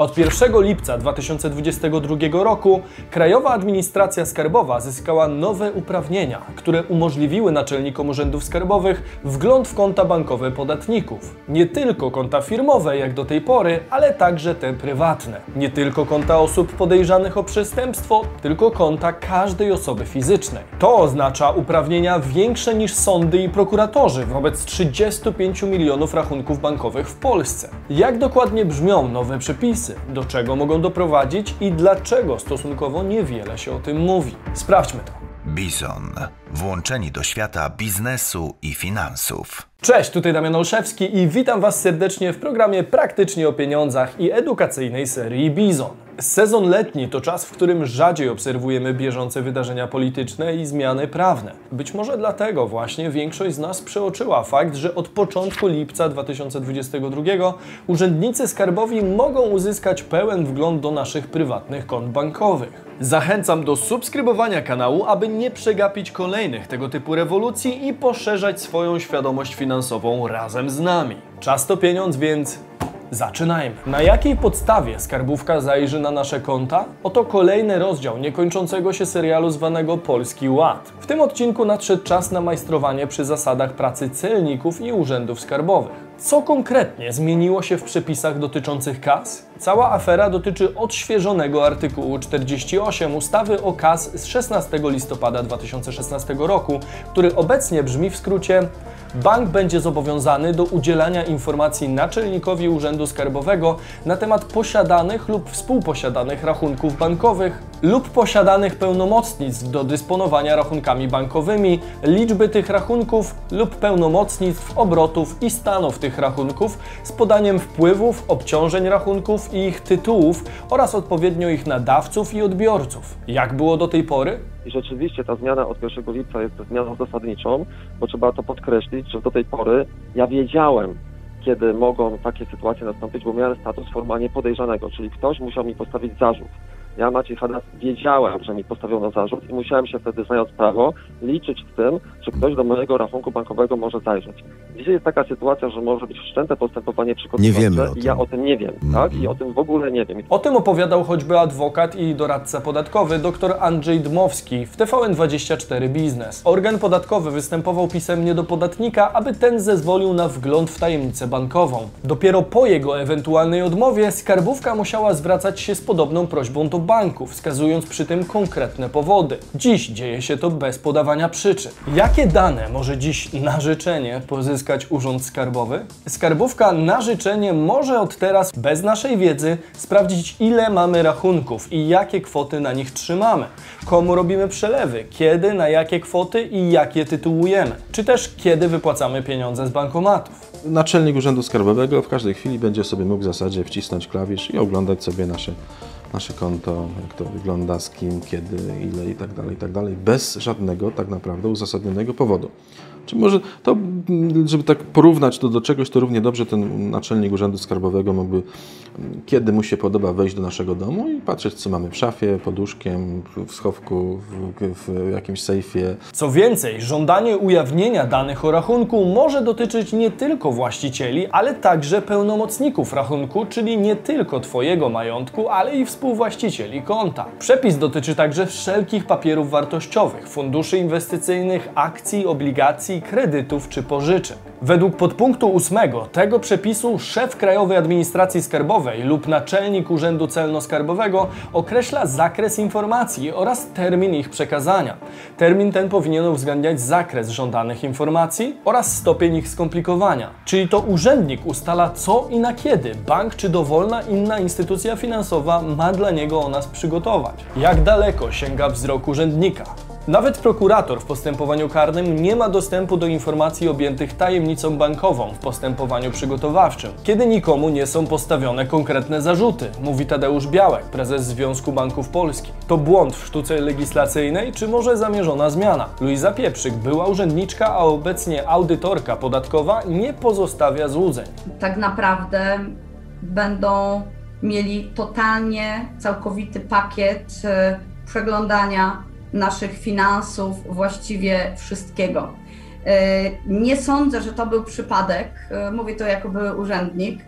Od 1 lipca 2022 roku Krajowa Administracja Skarbowa zyskała nowe uprawnienia, które umożliwiły naczelnikom urzędów skarbowych wgląd w konta bankowe podatników. Nie tylko konta firmowe jak do tej pory, ale także te prywatne. Nie tylko konta osób podejrzanych o przestępstwo, tylko konta każdej osoby fizycznej. To oznacza uprawnienia większe niż sądy i prokuratorzy wobec 35 milionów rachunków bankowych w Polsce. Jak dokładnie brzmią nowe przepisy? Do czego mogą doprowadzić i dlaczego stosunkowo niewiele się o tym mówi. Sprawdźmy to. Bison. Włączeni do świata biznesu i finansów. Cześć, tutaj Damian Olszewski i witam Was serdecznie w programie Praktycznie o pieniądzach i edukacyjnej serii Bizon. Sezon letni to czas, w którym rzadziej obserwujemy bieżące wydarzenia polityczne i zmiany prawne. Być może dlatego właśnie większość z nas przeoczyła fakt, że od początku lipca 2022 urzędnicy skarbowi mogą uzyskać pełen wgląd do naszych prywatnych kont bankowych. Zachęcam do subskrybowania kanału, aby nie przegapić kolejnych tego typu rewolucji i poszerzać swoją świadomość finansową razem z nami. Czas to pieniądz, więc Zaczynajmy. Na jakiej podstawie skarbówka zajrzy na nasze konta? Oto kolejny rozdział niekończącego się serialu zwanego Polski Ład. W tym odcinku nadszedł czas na majstrowanie przy zasadach pracy celników i urzędów skarbowych. Co konkretnie zmieniło się w przepisach dotyczących kas? Cała afera dotyczy odświeżonego artykułu 48 ustawy o kas z 16 listopada 2016 roku, który obecnie brzmi w skrócie bank będzie zobowiązany do udzielania informacji naczelnikowi Urzędu Skarbowego na temat posiadanych lub współposiadanych rachunków bankowych lub posiadanych pełnomocnictw do dysponowania rachunkami bankowymi, liczby tych rachunków lub pełnomocnictw, obrotów i stanów tych rachunków z podaniem wpływów, obciążeń rachunków i ich tytułów oraz odpowiednio ich nadawców i odbiorców. Jak było do tej pory? I rzeczywiście ta zmiana od 1 lipca jest zmianą zasadniczą, bo trzeba to podkreślić, że do tej pory ja wiedziałem, kiedy mogą takie sytuacje nastąpić, bo miałem status formalnie podejrzanego, czyli ktoś musiał mi postawić zarzut. Ja, Maciej Hadas, wiedziałem, że mi postawiono zarzut i musiałem się wtedy, znając prawo, liczyć z tym, że ktoś do mojego rachunku bankowego może zajrzeć. Dzisiaj jest taka sytuacja, że może być wszczęte postępowanie przygotowawcze Nie wiemy o i ja o tym nie wiem, tak? I o tym w ogóle nie wiem. O tym opowiadał choćby adwokat i doradca podatkowy dr Andrzej Dmowski w TVN24 Biznes. Organ podatkowy występował pisemnie do podatnika, aby ten zezwolił na wgląd w tajemnicę bankową. Dopiero po jego ewentualnej odmowie skarbówka musiała zwracać się z podobną prośbą do banku, wskazując przy tym konkretne powody. Dziś dzieje się to bez podawania przyczyn. Jakie dane może dziś na życzenie pozyskać Urząd Skarbowy? Skarbówka na życzenie może od teraz, bez naszej wiedzy, sprawdzić ile mamy rachunków i jakie kwoty na nich trzymamy, komu robimy przelewy, kiedy, na jakie kwoty i jak je tytułujemy, czy też kiedy wypłacamy pieniądze z bankomatów. Naczelnik Urzędu Skarbowego w każdej chwili będzie sobie mógł w zasadzie wcisnąć klawisz i oglądać sobie nasze, nasze konto, jak to wygląda, z kim, kiedy, ile i tak dalej, i tak dalej, bez żadnego tak naprawdę uzasadnionego powodu. Czy może to, żeby tak porównać to do czegoś, to równie dobrze ten naczelnik Urzędu Skarbowego mógłby, kiedy mu się podoba, wejść do naszego domu i patrzeć, co mamy w szafie, pod łóżkiem, w schowku, w, w jakimś sejfie, Co więcej, żądanie ujawnienia danych o rachunku może dotyczyć nie tylko właścicieli, ale także pełnomocników rachunku, czyli nie tylko Twojego majątku, ale i współwłaścicieli konta. Przepis dotyczy także wszelkich papierów wartościowych, funduszy inwestycyjnych, akcji, obligacji, kredytów czy pożyczek. Według podpunktu 8 tego przepisu szef Krajowej Administracji Skarbowej lub naczelnik Urzędu Celno-Skarbowego określa zakres informacji oraz termin ich przekazania. Termin ten powinien uwzględniać zakres żądanych informacji oraz stopień ich skomplikowania. Czyli to urzędnik ustala co i na kiedy bank czy dowolna inna instytucja finansowa ma dla niego o nas przygotować. Jak daleko sięga wzrok urzędnika? Nawet prokurator w postępowaniu karnym nie ma dostępu do informacji objętych tajemnicą bankową w postępowaniu przygotowawczym, kiedy nikomu nie są postawione konkretne zarzuty, mówi Tadeusz Białek, prezes Związku Banków Polskich. To błąd w sztuce legislacyjnej, czy może zamierzona zmiana? Luiza Pieprzyk, była urzędniczka, a obecnie audytorka podatkowa, nie pozostawia złudzeń. tak naprawdę będą mieli totalnie całkowity pakiet e, przeglądania naszych finansów, właściwie wszystkiego. E, Nie sądzę, że to był przypadek, e, mówię to jako były urzędnik,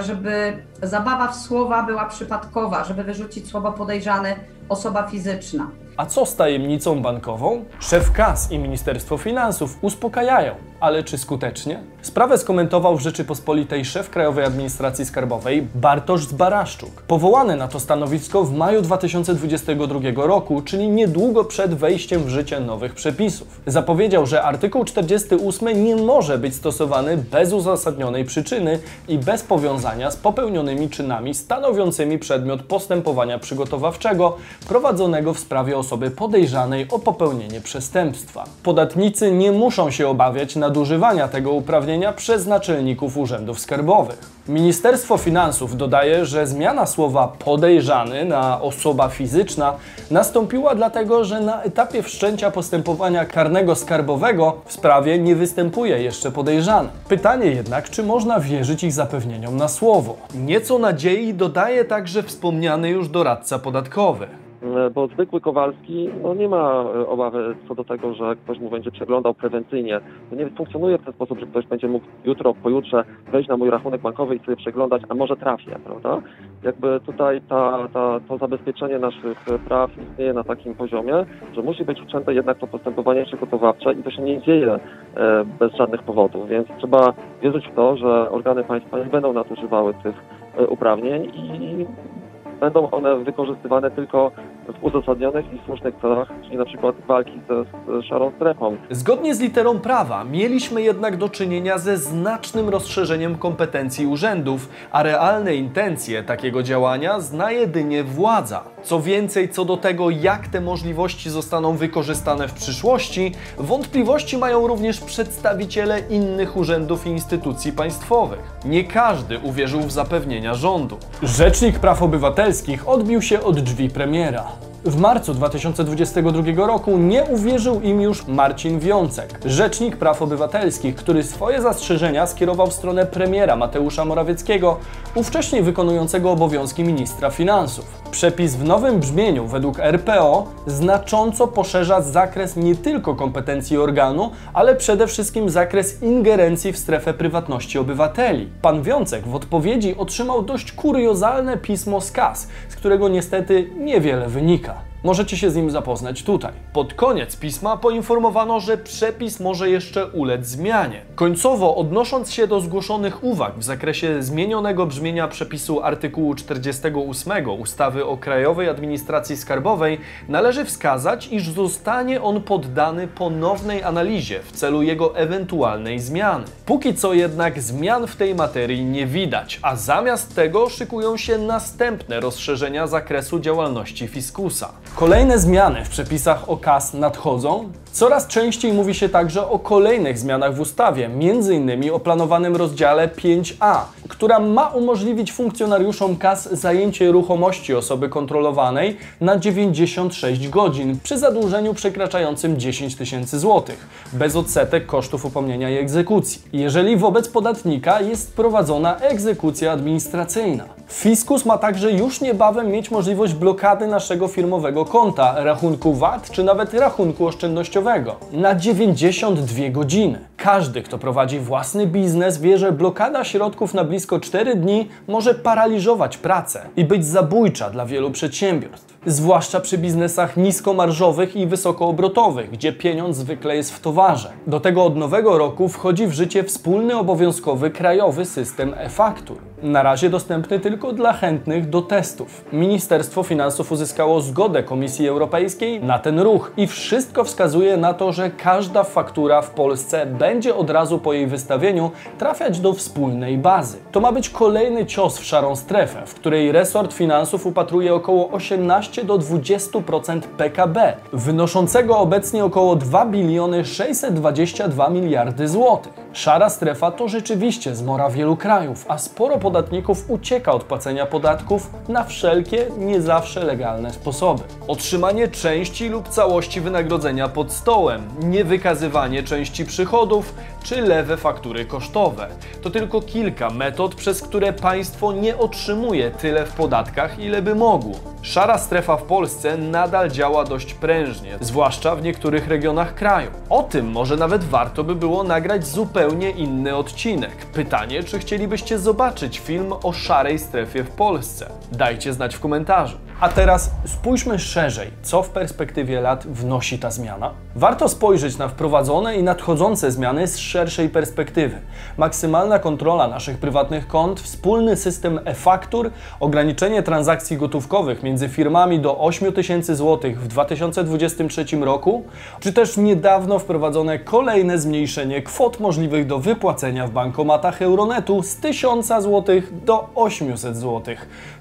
żeby zabawa w słowa była przypadkowa, żeby wyrzucić słowo podejrzany osoba fizyczna. A co z tajemnicą bankową? Szef KAS i Ministerstwo Finansów uspokajają, ale czy skutecznie? Sprawę skomentował w Rzeczypospolitej szef Krajowej Administracji Skarbowej Bartosz Zbaraszczuk. Powołany na to stanowisko w maju 2022 roku, czyli niedługo przed wejściem w życie nowych przepisów. Zapowiedział, że artykuł 48 nie może być stosowany bez uzasadnionej przyczyny i bez powiązania z popełnionymi czynami stanowiącymi przedmiot postępowania przygotowawczego prowadzonego w sprawie osoby podejrzanej o popełnienie przestępstwa. Podatnicy nie muszą się obawiać nadużywania tego uprawnienia przez naczelników urzędów skarbowych. Ministerstwo Finansów dodaje, że zmiana słowa podejrzany na osoba fizyczna nastąpiła dlatego, że na etapie wszczęcia postępowania karnego skarbowego w sprawie nie występuje jeszcze podejrzany. Pytanie jednak, czy można wierzyć ich zapewnieniom na słowo? Nieco nadziei dodaje także wspomniany już doradca podatkowy. E, bo zwykły Kowalski no, nie ma e, obawy co do tego, że ktoś mu będzie przeglądał prewencyjnie. To nie funkcjonuje w ten sposób, że ktoś będzie mógł jutro, pojutrze wejść na mój rachunek bankowy i sobie przeglądać, a może trafię, prawda? Jakby tutaj ta, ta, to zabezpieczenie naszych praw istnieje na takim poziomie, że musi być uczęte jednak to postępowanie przygotowawcze i to się nie dzieje e, bez żadnych powodów, więc trzeba wierzyć w to, że organy państwa nie będą nadużywały tych uprawnień i będą one wykorzystywane tylko w uzasadnionych i słusznych celach, czyli na przykład walki ze, z szarą strefą. Zgodnie z literą prawa mieliśmy jednak do czynienia ze znacznym rozszerzeniem kompetencji urzędów, a realne intencje takiego działania zna jedynie władza. Co więcej, co do tego, jak te możliwości zostaną wykorzystane w przyszłości, wątpliwości mają również przedstawiciele innych urzędów i instytucji państwowych. Nie każdy uwierzył w zapewnienia rządu. Rzecznik Praw Obywatelskich odbił się od drzwi premiera. W marcu 2022 roku nie uwierzył im już Marcin Wiącek, rzecznik praw obywatelskich, który swoje zastrzeżenia skierował w stronę premiera Mateusza Morawieckiego, ówcześnie wykonującego obowiązki ministra finansów. Przepis w nowym brzmieniu według RPO znacząco poszerza zakres nie tylko kompetencji organu, ale przede wszystkim zakres ingerencji w strefę prywatności obywateli. Pan Wiącek w odpowiedzi otrzymał dość kuriozalne pismo z KAS, z którego niestety niewiele wynika. Możecie się z nim zapoznać tutaj. Pod koniec pisma poinformowano, że przepis może jeszcze ulec zmianie. Końcowo, odnosząc się do zgłoszonych uwag w zakresie zmienionego brzmienia przepisu artykułu 48 ustawy o Krajowej Administracji Skarbowej, należy wskazać, iż zostanie on poddany ponownej analizie w celu jego ewentualnej zmiany. Póki co jednak zmian w tej materii nie widać, a zamiast tego szykują się następne rozszerzenia zakresu działalności fiskusa. Kolejne zmiany w przepisach o KAS nadchodzą. Coraz częściej mówi się także o kolejnych zmianach w ustawie, m.in. o planowanym rozdziale 5a, która ma umożliwić funkcjonariuszom KAS zajęcie ruchomości osoby kontrolowanej na 96 godzin przy zadłużeniu przekraczającym 10 tysięcy złotych, bez odsetek kosztów upomnienia i egzekucji, jeżeli wobec podatnika jest prowadzona egzekucja administracyjna. Fiskus ma także już niebawem mieć możliwość blokady naszego firmowego konta, rachunku VAT czy nawet rachunku oszczędnościowego na 92 godziny. Każdy, kto prowadzi własny biznes, wie, że blokada środków na blisko 4 dni może paraliżować pracę i być zabójcza dla wielu przedsiębiorstw. Zwłaszcza przy biznesach niskomarżowych i wysokoobrotowych, gdzie pieniądz zwykle jest w towarze. Do tego od nowego roku wchodzi w życie wspólny obowiązkowy krajowy system e-faktur. Na razie dostępny tylko dla chętnych do testów. Ministerstwo Finansów uzyskało zgodę Komisji Europejskiej na ten ruch i wszystko wskazuje na to, że każda faktura w Polsce będzie od razu po jej wystawieniu trafiać do wspólnej bazy. To ma być kolejny cios w szarą strefę, w której resort finansów upatruje około 18 do 20% PKB, wynoszącego obecnie około 2 biliony 622 miliardy złotych. Szara strefa to rzeczywiście zmora wielu krajów, a sporo podatników ucieka od płacenia podatków na wszelkie, nie zawsze legalne sposoby. Otrzymanie części lub całości wynagrodzenia pod stołem, niewykazywanie części przychodów, czy lewe faktury kosztowe. To tylko kilka metod, przez które państwo nie otrzymuje tyle w podatkach, ile by mogło. Szara strefa w Polsce nadal działa dość prężnie, zwłaszcza w niektórych regionach kraju. O tym może nawet warto by było nagrać zupełnie inny odcinek. Pytanie, czy chcielibyście zobaczyć film o szarej strefie w Polsce? Dajcie znać w komentarzu. A teraz spójrzmy szerzej, co w perspektywie lat wnosi ta zmiana. Warto spojrzeć na wprowadzone i nadchodzące zmiany z szerszej perspektywy. Maksymalna kontrola naszych prywatnych kont, wspólny system e-faktur, ograniczenie transakcji gotówkowych między firmami do 8 tysięcy złotych w 2023 roku, czy też niedawno wprowadzone kolejne zmniejszenie kwot możliwych do wypłacenia w bankomatach Euronetu z 1000 zł do 800 zł.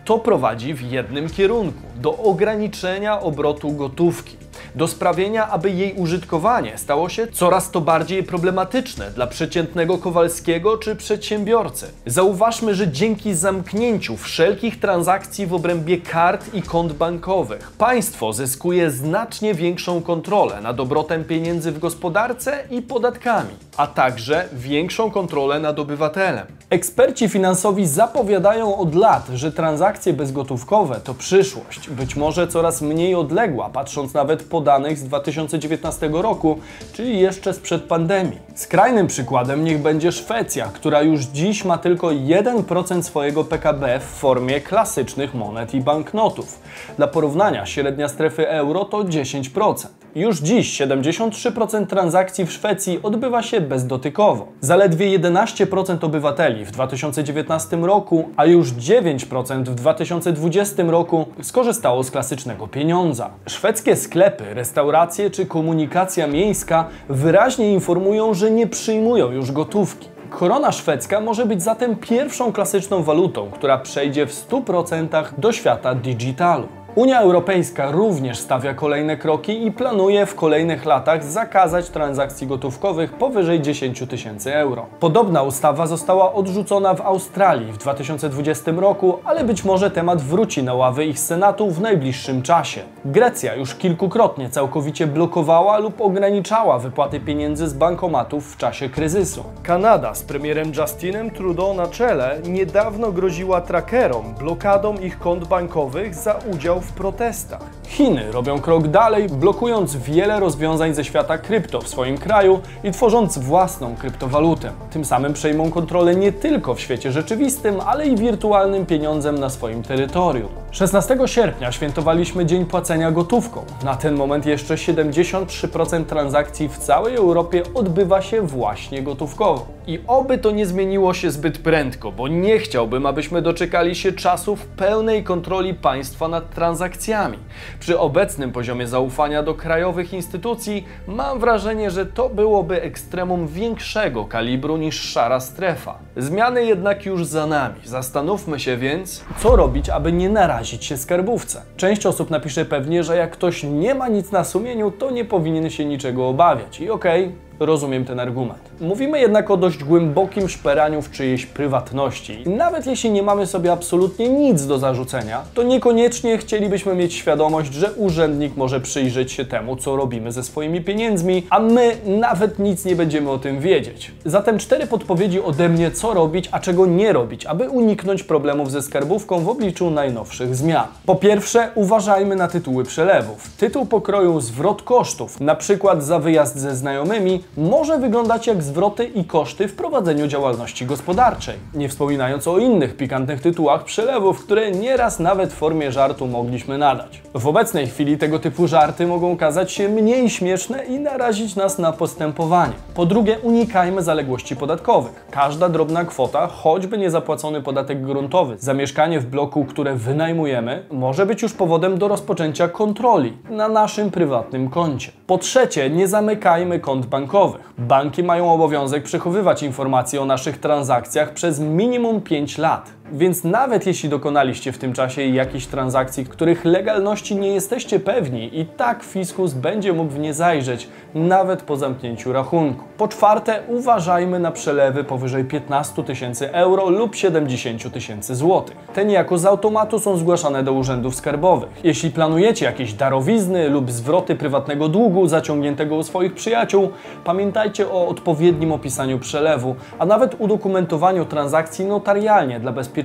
To prowadzi w jednym kierunku do ograniczenia obrotu gotówki do sprawienia, aby jej użytkowanie stało się coraz to bardziej problematyczne dla przeciętnego Kowalskiego czy przedsiębiorcy. Zauważmy, że dzięki zamknięciu wszelkich transakcji w obrębie kart i kont bankowych, państwo zyskuje znacznie większą kontrolę nad obrotem pieniędzy w gospodarce i podatkami, a także większą kontrolę nad obywatelem. Eksperci finansowi zapowiadają od lat, że transakcje bezgotówkowe to przyszłość, być może coraz mniej odległa, patrząc nawet po danych z 2019 roku, czyli jeszcze sprzed pandemii. Skrajnym przykładem niech będzie Szwecja, która już dziś ma tylko 1% swojego PKB w formie klasycznych monet i banknotów. Dla porównania średnia strefy euro to 10%. Już dziś 73% transakcji w Szwecji odbywa się bezdotykowo. Zaledwie 11% obywateli w 2019 roku, a już 9% w 2020 roku skorzystało z klasycznego pieniądza. Szwedzkie sklepy, restauracje czy komunikacja miejska wyraźnie informują, że nie przyjmują już gotówki. Korona szwedzka może być zatem pierwszą klasyczną walutą, która przejdzie w 100% do świata digitalu. Unia Europejska również stawia kolejne kroki i planuje w kolejnych latach zakazać transakcji gotówkowych powyżej 10 tysięcy euro. Podobna ustawa została odrzucona w Australii w 2020 roku, ale być może temat wróci na ławy ich senatu w najbliższym czasie. Grecja już kilkukrotnie całkowicie blokowała lub ograniczała wypłaty pieniędzy z bankomatów w czasie kryzysu. Kanada z premierem Justinem Trudeau na czele niedawno groziła trackerom blokadą ich kont bankowych za udział w protestach. Chiny robią krok dalej, blokując wiele rozwiązań ze świata krypto w swoim kraju i tworząc własną kryptowalutę. Tym samym przejmą kontrolę nie tylko w świecie rzeczywistym, ale i wirtualnym pieniądzem na swoim terytorium. 16 sierpnia świętowaliśmy Dzień Płacenia Gotówką. Na ten moment jeszcze 73% transakcji w całej Europie odbywa się właśnie gotówkowo. I oby to nie zmieniło się zbyt prędko, bo nie chciałbym, abyśmy doczekali się czasów pełnej kontroli państwa nad transakcjami. Przy obecnym poziomie zaufania do krajowych instytucji mam wrażenie, że to byłoby ekstremum większego kalibru niż szara strefa. Zmiany jednak już za nami. Zastanówmy się więc, co robić, aby nie narazić się skarbówce. Część osób napisze pewnie, że jak ktoś nie ma nic na sumieniu, to nie powinien się niczego obawiać. I okej, okay, rozumiem ten argument. Mówimy jednak o dość głębokim szperaniu w czyjejś prywatności. Nawet jeśli nie mamy sobie absolutnie nic do zarzucenia, to niekoniecznie chcielibyśmy mieć świadomość, że urzędnik może przyjrzeć się temu, co robimy ze swoimi pieniędzmi, a my nawet nic nie będziemy o tym wiedzieć. Zatem cztery podpowiedzi ode mnie, co robić, a czego nie robić, aby uniknąć problemów ze skarbówką w obliczu najnowszych zmian. Po pierwsze, uważajmy na tytuły przelewów. Tytuł pokroju zwrot kosztów, na przykład za wyjazd ze znajomymi, może wyglądać jak zwroty i koszty w prowadzeniu działalności gospodarczej. Nie wspominając o innych pikantnych tytułach przelewów, które nieraz nawet w formie żartu mogliśmy nadać. W obecnej chwili tego typu żarty mogą okazać się mniej śmieszne i narazić nas na postępowanie. Po drugie, unikajmy zaległości podatkowych. Każda drobna kwota, choćby niezapłacony podatek gruntowy za mieszkanie w bloku, które wynajmujemy, może być już powodem do rozpoczęcia kontroli na naszym prywatnym koncie. Po trzecie, nie zamykajmy kont bankowych. Banki mają obowiązek przechowywać informacje o naszych transakcjach przez minimum 5 lat. Więc nawet jeśli dokonaliście w tym czasie jakichś transakcji, których legalności nie jesteście pewni, i tak fiskus będzie mógł w nie zajrzeć, nawet po zamknięciu rachunku. Po czwarte, uważajmy na przelewy powyżej 15 tysięcy euro lub 70 tysięcy złotych. Te niejako z automatu są zgłaszane do urzędów skarbowych. Jeśli planujecie jakieś darowizny lub zwroty prywatnego długu zaciągniętego u swoich przyjaciół, pamiętajcie o odpowiednim opisaniu przelewu, a nawet udokumentowaniu transakcji notarialnie dla bezpieczeństwa.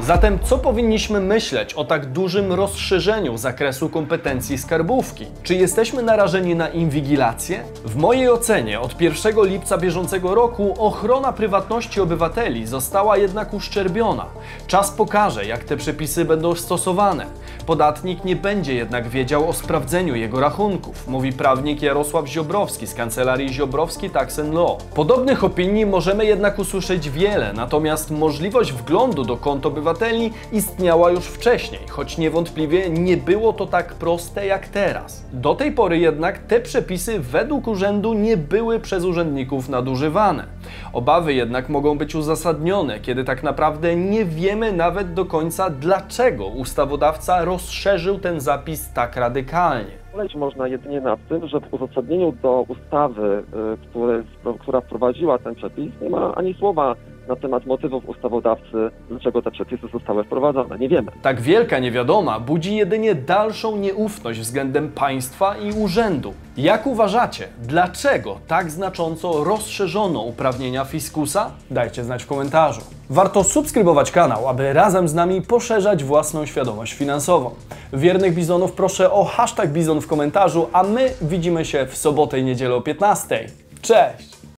Zatem co powinniśmy myśleć o tak dużym rozszerzeniu zakresu kompetencji skarbówki? Czy jesteśmy narażeni na inwigilację? W mojej ocenie od 1 lipca bieżącego roku ochrona prywatności obywateli została jednak uszczerbiona. Czas pokaże, jak te przepisy będą stosowane. Podatnik nie będzie jednak wiedział o sprawdzeniu jego rachunków, mówi prawnik Jarosław Ziobrowski z kancelarii Ziobrowski Tax Law. Podobnych opinii możemy jednak usłyszeć wiele, natomiast możliwość wglądu do kont obywateli istniała już wcześniej, choć niewątpliwie nie było to tak proste jak teraz. Do tej pory jednak te przepisy według urzędu nie były przez urzędników nadużywane. Obawy jednak mogą być uzasadnione, kiedy tak naprawdę nie wiemy nawet do końca, dlaczego ustawodawca rozszerzył ten zapis tak radykalnie. Poleć można jedynie nad tym, że w uzasadnieniu do ustawy, y, który, która wprowadziła ten przepis, nie ma ani słowa na temat motywów ustawodawcy, dlaczego te przepisy zostały wprowadzone. Nie wiemy. Tak wielka niewiadoma budzi jedynie dalszą nieufność względem państwa i urzędu. Jak uważacie, dlaczego tak znacząco rozszerzono uprawnienia fiskusa? Dajcie znać w komentarzu. Warto subskrybować kanał, aby razem z nami poszerzać własną świadomość finansową. Wiernych bizonów proszę o hashtag bizon w komentarzu, a my widzimy się w sobotę i niedzielę o 15. Cześć!